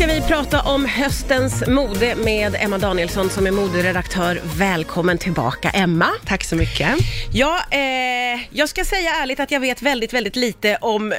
ska vi prata om höstens mode med Emma Danielsson som är moderedaktör. Välkommen tillbaka Emma. Tack så mycket. Ja, eh, jag ska säga ärligt att jag vet väldigt, väldigt lite om eh,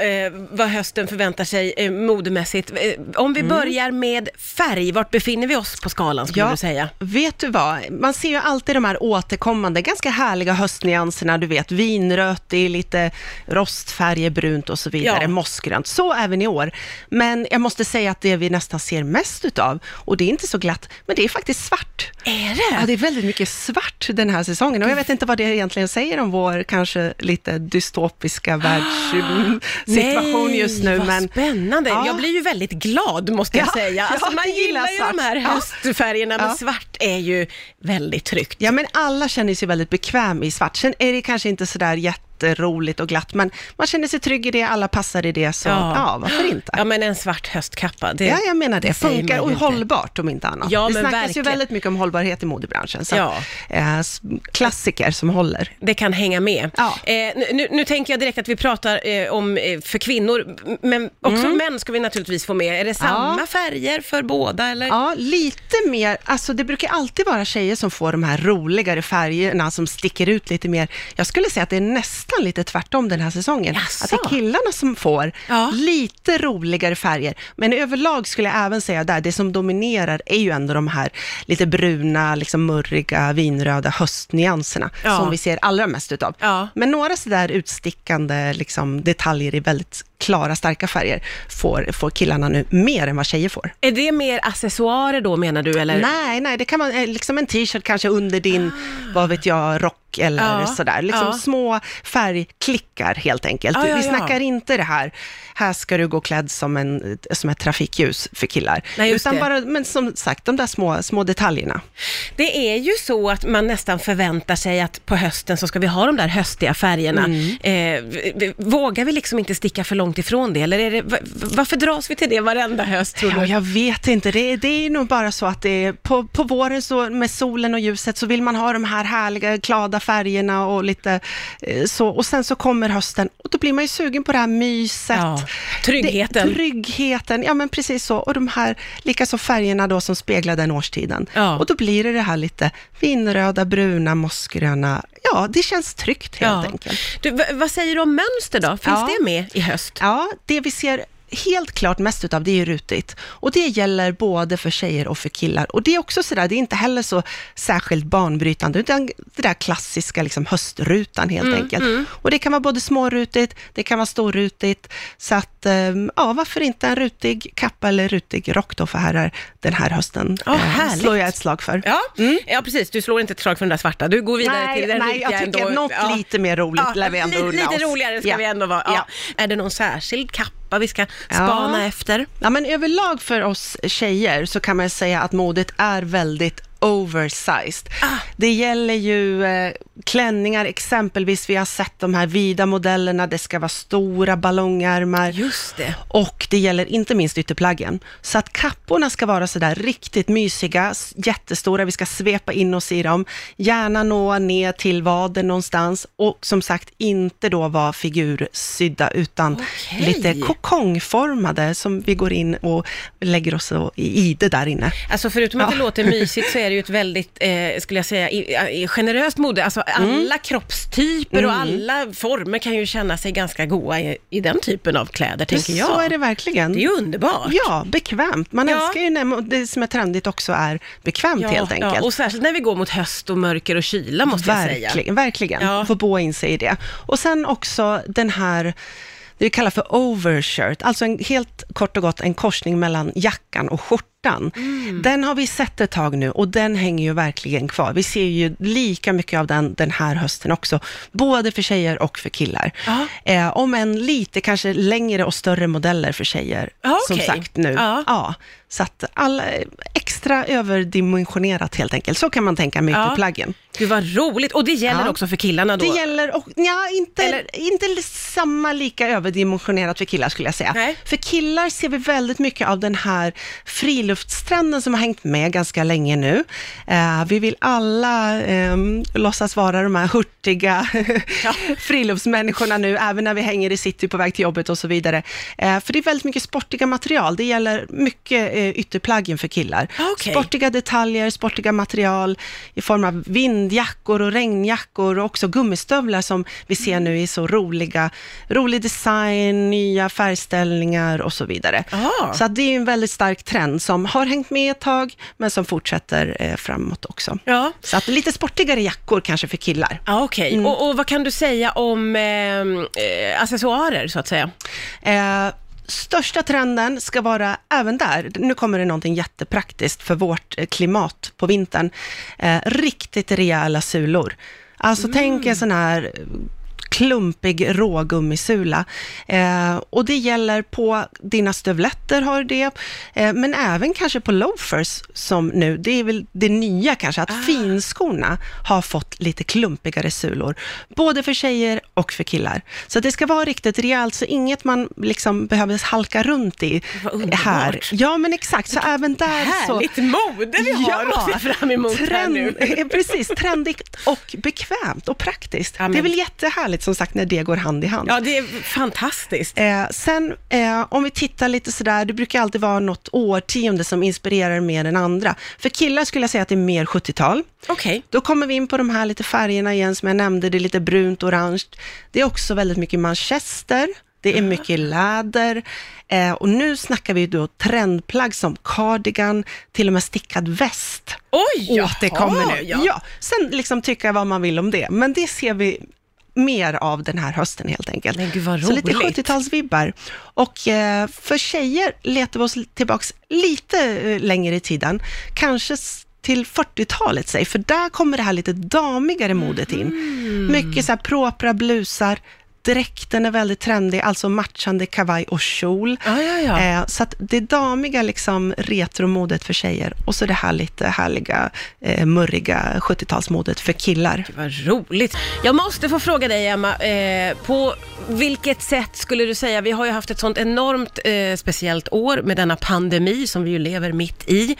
vad hösten förväntar sig eh, modemässigt. Eh, om vi börjar med färg, vart befinner vi oss på skalan skulle du säga? vet du vad? Man ser ju alltid de här återkommande, ganska härliga höstnyanserna, du vet, vinrötig, lite rostfärger, brunt och så vidare, Ja. mossgrönt. Så även i år. Men jag måste säga att det vi nästan ser mest utav, och det är inte så glatt, men det är faktiskt svart. Är det? Ja, det är väldigt mycket svart den här säsongen och jag vet inte vad det egentligen säger om vår kanske lite dystopiska världssituation Nej, just nu. vad Men spännande. Ja. Jag blir ju väldigt glad måste jag Ja, säga. Alltså, ja, man gillar ju svart. de här höstfärgerna, men svart är ju väldigt tryggt. Ja, men alla känner sig väldigt bekväm i svart. Sen är det kanske inte sådär jätteroligt och glatt, men man känner sig trygg i det, alla passar i det, så ja, varför inte? Ja, men en svart höstkappa, det, Ja, jag menar det. säger Funkar och inte. hållbart om inte annat. Ja, det men snackas verkligen. ju väldigt mycket om hållbarhet i modebranschen, så Ja. eh, klassiker som håller. det kan hänga med. Ja. Eh, nu- nu, tänker jag direkt att vi pratar eh, om eh, för kvinnor, men också män ska vi naturligtvis få med. Är det samma Ja. färger för båda eller? Ja, lite mer, alltså det brukar alltid vara tjejer som får de här roligare färgerna som sticker ut lite mer. Jag skulle säga att det är nästan lite tvärtom den här säsongen. Jaså? Att det är killarna som får Ja. lite roligare färger. Men överlag skulle jag även säga där, det som dominerar är ju ändå de här lite bruna, liksom murriga, vinröda höstnyanserna Ja. som vi ser allra mest utav. Ja. Men några sådär utstickande liksom, detaljer i väldigt klara, starka färger får, får killarna nu mer än vad tjejer får. Är det mer accessoarer då menar du eller? Nej, nej, det kan vara eh, liksom en t-shirt kanske under din, vad vet jag, rock eller Ah. Ja, sådär. Liksom ja. små färgklickar helt enkelt. Ja, ja, Vi snackar inte det här, här ska du gå klädd som, en, som ett trafikljus för killar. Nej, Utan det. bara, men som sagt, de där små, små detaljerna. Det är ju så att man nästan förväntar sig att på hösten så ska vi ha de där höstiga färgerna. Mm. Eh, vågar vi liksom inte sticka för långt ifrån det? Eller är det, va- varför dras vi till det varenda höst tror Ja, du? jag vet inte. Det, är- det är nog bara så att det är, på, på våren så med solen och ljuset så vill man ha de här härliga glada färgerna och lite eh, så. Och sen så kommer hösten och då blir man ju sugen på det här myset. Ja, tryggheten. Det, tryggheten, ja men precis så. Och de här, likaså färgerna då som speglar den årstiden. Ja. Och då blir det det här lite vinröda, bruna, mossgröna. Ja, det känns tryggt helt enkelt. Du, vad säger du om mönster då? Finns Ja. det med i höst? Ja, det vi ser helt klart mest utav det är rutigt. Och det gäller både för tjejer och för killar. Och det är också sådär, det är inte heller så särskilt banbrytande, utan det där klassiska liksom höstrutan helt Mm, enkelt. Och det kan vara både smårutigt, det kan vara storrutigt. Så att, eh, ja, varför inte en rutig kappa eller rutig rock då för herrar den här hösten? Ja, eh, slår jag ett slag för. Ja, ja, precis. Du slår inte ett slag för den där svarta. Du går vidare Nej, till den nej, riktiga jag tycker ändå. något lite mer roligt lär vi ändå Lite oss. roligare ska Ja. vi ändå vara. Ja. Ja. Är det någon särskild kappa vi ska spana Ja. efter? Ja, men överlag för oss tjejer så kan man säga att modet är väldigt oversized. Ah. Det gäller ju eh, klänningar, exempelvis, vi har sett de här vida modellerna, det ska vara stora ballongärmar. Just det. Och det gäller inte minst ytterplaggen. Så att kapporna ska vara sådär riktigt mysiga, jättestora, vi ska svepa in oss i dem, gärna nå ner till vaden någonstans och som sagt inte då vara figursydda utan Okej. lite kokongformade som vi går in och lägger oss i det där inne. Alltså förutom att det Ja. låter mysigt så är det ju ett väldigt, eh, skulle jag säga, generöst mode. Alltså alla kroppstyper och alla former kan ju känna sig ganska goa i, i den typen av kläder, tänker jag. Så är det verkligen. Det är ju underbart. Ja, bekvämt. Man Ja. älskar ju när det som är trendigt också är bekvämt helt enkelt. Ja, och särskilt när vi går mot höst och mörker och kyla måste jag säga. Verkligen, verkligen. Ja. Få bo in sig i det. Och sen också den här, det vi kallar för overshirt, alltså en, helt kort och gott en korsning mellan jackan och skjortan. Mm. Den har vi sett ett tag nu och den hänger ju verkligen kvar. Vi ser ju lika mycket av den den här hösten också, både för tjejer och för killar. Eh, om en lite kanske längre och större modeller för tjejer, Ja, som sagt nu. Ja. Ja, så att alla, extra överdimensionerat helt enkelt. Så kan man tänka med Ja. ytterplaggen. Gud vad roligt. Och det gäller Ja. också för killarna då? Det gäller, och, ja, inte, Eller- inte samma lika överdimensionerat för killar skulle jag säga. Nej. För killar ser vi väldigt mycket av den här friluftstrenden som har hängt med ganska länge nu. Eh, vi vill alla eh, låtsas vara de här hurtiga ja. friluftsmänniskorna nu, även när vi hänger i city på väg till jobbet och så vidare. Eh, för det är väldigt mycket sportiga material. Det gäller mycket eh, ytterplagg inför killar. Okay. Sportiga detaljer, sportiga material i form av vindjackor och regnjackor och också gummistövlar som vi ser nu i så roliga, rolig design, nya färgställningar och så vidare. Ah. Så det är en väldigt stark trend som har hängt med ett tag, men som fortsätter eh, framåt också. Ja. Så att lite sportigare jackor kanske för killar. Ah, Okej, okay. mm. och, och, vad kan du säga om eh, eh, accessoarer så att säga? Eh, största trenden ska vara även där, nu kommer det någonting jättepraktiskt för vårt eh, klimat på vintern, eh, riktigt rejäla sulor. Alltså mm. tänk en sån här klumpig rågummisula. Eh, och det gäller på dina stövletter har det, eh, men även kanske på loafers som nu, det är väl det nya kanske, att ah. finskorna har fått lite klumpigare sulor, både för tjejer och för killar. Så det ska vara riktigt rejält, så inget man liksom behöver halka runt i här. Ja, men exakt, så även där Härligt så... mode vi har ja, att se fram emot trend, här nu. Precis, trendigt och bekvämt och praktiskt. Ja. Det är väl jättehärligt härligt som sagt när det går hand i hand. Ja, det är fantastiskt. Eh, sen eh, om vi tittar lite sådär, det brukar alltid vara något årtionde som inspirerar mer än andra. För killar skulle jag säga att det är mer 70-tal. Okej. Okay. Då kommer vi in på de här lite färgerna igen som jag nämnde, det är lite brunt, orange. Det är också väldigt mycket manchester. Det är mycket läder eh, och nu snackar vi då trendplagg som cardigan, till och med stickad väst. Oj, återkommer nu. Ja. ja. Sen liksom tycka vad man vill om det, men det ser vi mer av den här hösten helt enkelt. Men gud vad Så lite 70-talsvibbar. Och eh, för tjejer letar vi oss tillbaks lite eh, längre i tiden, kanske till 40-talet, säg, för där kommer det här lite damigare modet in. Mm. Mycket så här propra blusar, Dräkten är väldigt trendig, alltså matchande kavaj och kjol. Ah, ja, ja. Eh, så att det damiga liksom retromodet för tjejer och så det här lite härliga, eh, murriga 70-talsmodet för killar. Gud, vad roligt. Jag måste få fråga dig, Emma, eh, på vilket sätt skulle du säga, vi har ju haft ett sånt enormt eh, speciellt år med denna pandemi som vi ju lever mitt i.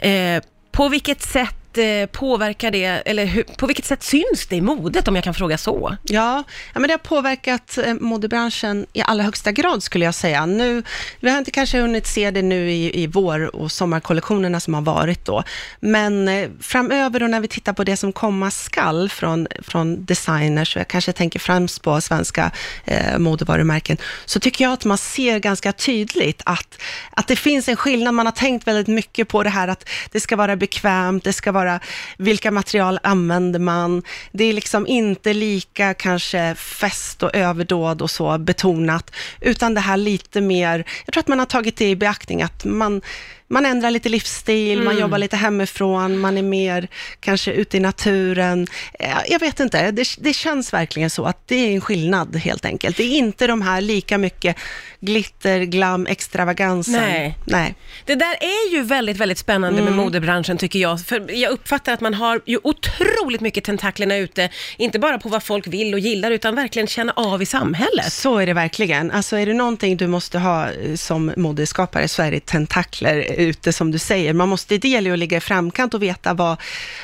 Eh, på vilket sätt Eh, påverkar det, eller hur, på vilket sätt syns det i modet, om jag kan fråga så? Ja, ja men det har påverkat eh, modebranschen i allra högsta grad, skulle jag säga. Nu, vi har inte kanske hunnit se det nu i, i vår och sommarkollektionerna som har varit då, men eh, framöver och när vi tittar på det som komma skall från, från designers, och jag kanske tänker främst på svenska eh, modevarumärken, så tycker jag att man ser ganska tydligt att, att det finns en skillnad. Man har tänkt väldigt mycket på det här att det ska vara bekvämt, det ska vara vara vilka material använder man. Det är liksom inte lika kanske fest och överdåd och så betonat, utan det här lite mer, jag tror att man har tagit det i beaktning, att man man ändrar lite livsstil, mm. man jobbar lite hemifrån, man är mer kanske ute i naturen. Eh, jag vet inte, det, det, känns verkligen så att det är en skillnad helt enkelt. Det är inte de här lika mycket glitter, glam, extravagansen. Nej. Nej. Det där är ju väldigt, väldigt spännande mm. med modebranschen tycker jag. För jag uppfattar att man har ju otroligt mycket tentaklerna ute, inte bara på vad folk vill och gillar, utan verkligen känna av i samhället. Så är det verkligen. Alltså är det någonting du måste ha eh, som modeskapare så är det tentakler ute, som du säger. Man måste, det gäller att ligga i framkant och veta vad,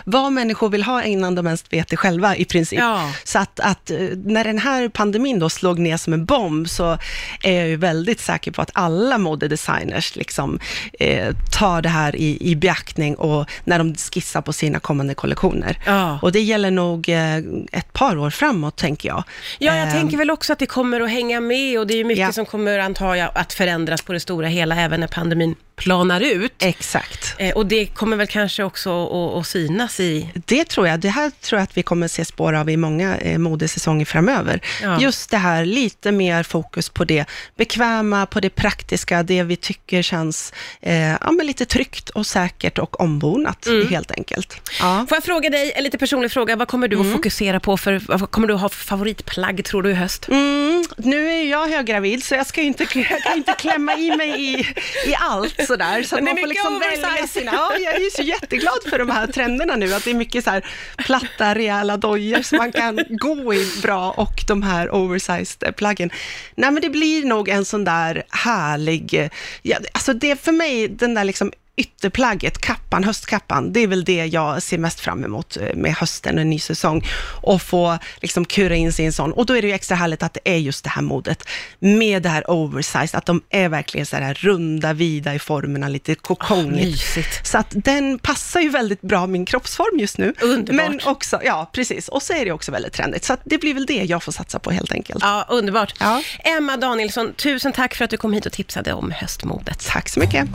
vad människor vill ha innan de ens vet det själva i princip. Ja. Så att, att, eh, när den här pandemin då slog ner som en bomb, så är jag ju väldigt säker på att alla modedesigners liksom, eh, tar det här i, i beaktning och när de skissar på sina kommande kollektioner. Ja. Och det gäller nog eh, ett par år framåt, tänker jag. Ja, jag eh, tänker väl också att det kommer att hänga med och det är mycket ja. som kommer, antar jag, att förändras på det stora hela, även när pandemin planar ut. Exakt. Eh, och det kommer väl kanske också att, synas i... Det tror jag. Det här tror jag att vi kommer se spår av i många eh, modesäsonger framöver. Ja. Just det här, lite mer fokus på det bekväma, på det praktiska, det vi tycker känns eh, ja, men lite tryggt och säkert och ombonat mm. helt enkelt. Ja. Får jag fråga dig, en lite personlig fråga, vad kommer du mm. att fokusera på för, vad kommer du att ha för favoritplagg tror du i höst? Mm, nu är jag höggravid så jag ska inte, jag kan inte klämma i mig i, i allt sådär. Så att man får liksom välja sina. Ja, jag är ju så jätteglad för de här trenderna nu, att det är mycket så här platta, rejäla dojor som man kan gå i bra och de här oversized plaggen. Nej, men det blir nog en sån där härlig, ja, alltså det är för mig den där liksom ytterplagget, kappan, höstkappan, det är väl det jag ser mest fram emot eh, med hösten och en ny säsong. Och få liksom kura in sig i en sån. Och då är det ju extra härligt att det är just det här modet med det här oversized, att de är verkligen så här runda, vida i formerna, lite kokongigt. Mysigt. Så att den passar ju väldigt bra min kroppsform just nu. Underbart. Men också, ja precis, och så är det också väldigt trendigt. Så att det blir väl det jag får satsa på helt enkelt. Ja, underbart. Ja. Emma Danielsson, tusen tack för att du kom hit och tipsade om höstmodet. Tack så mycket.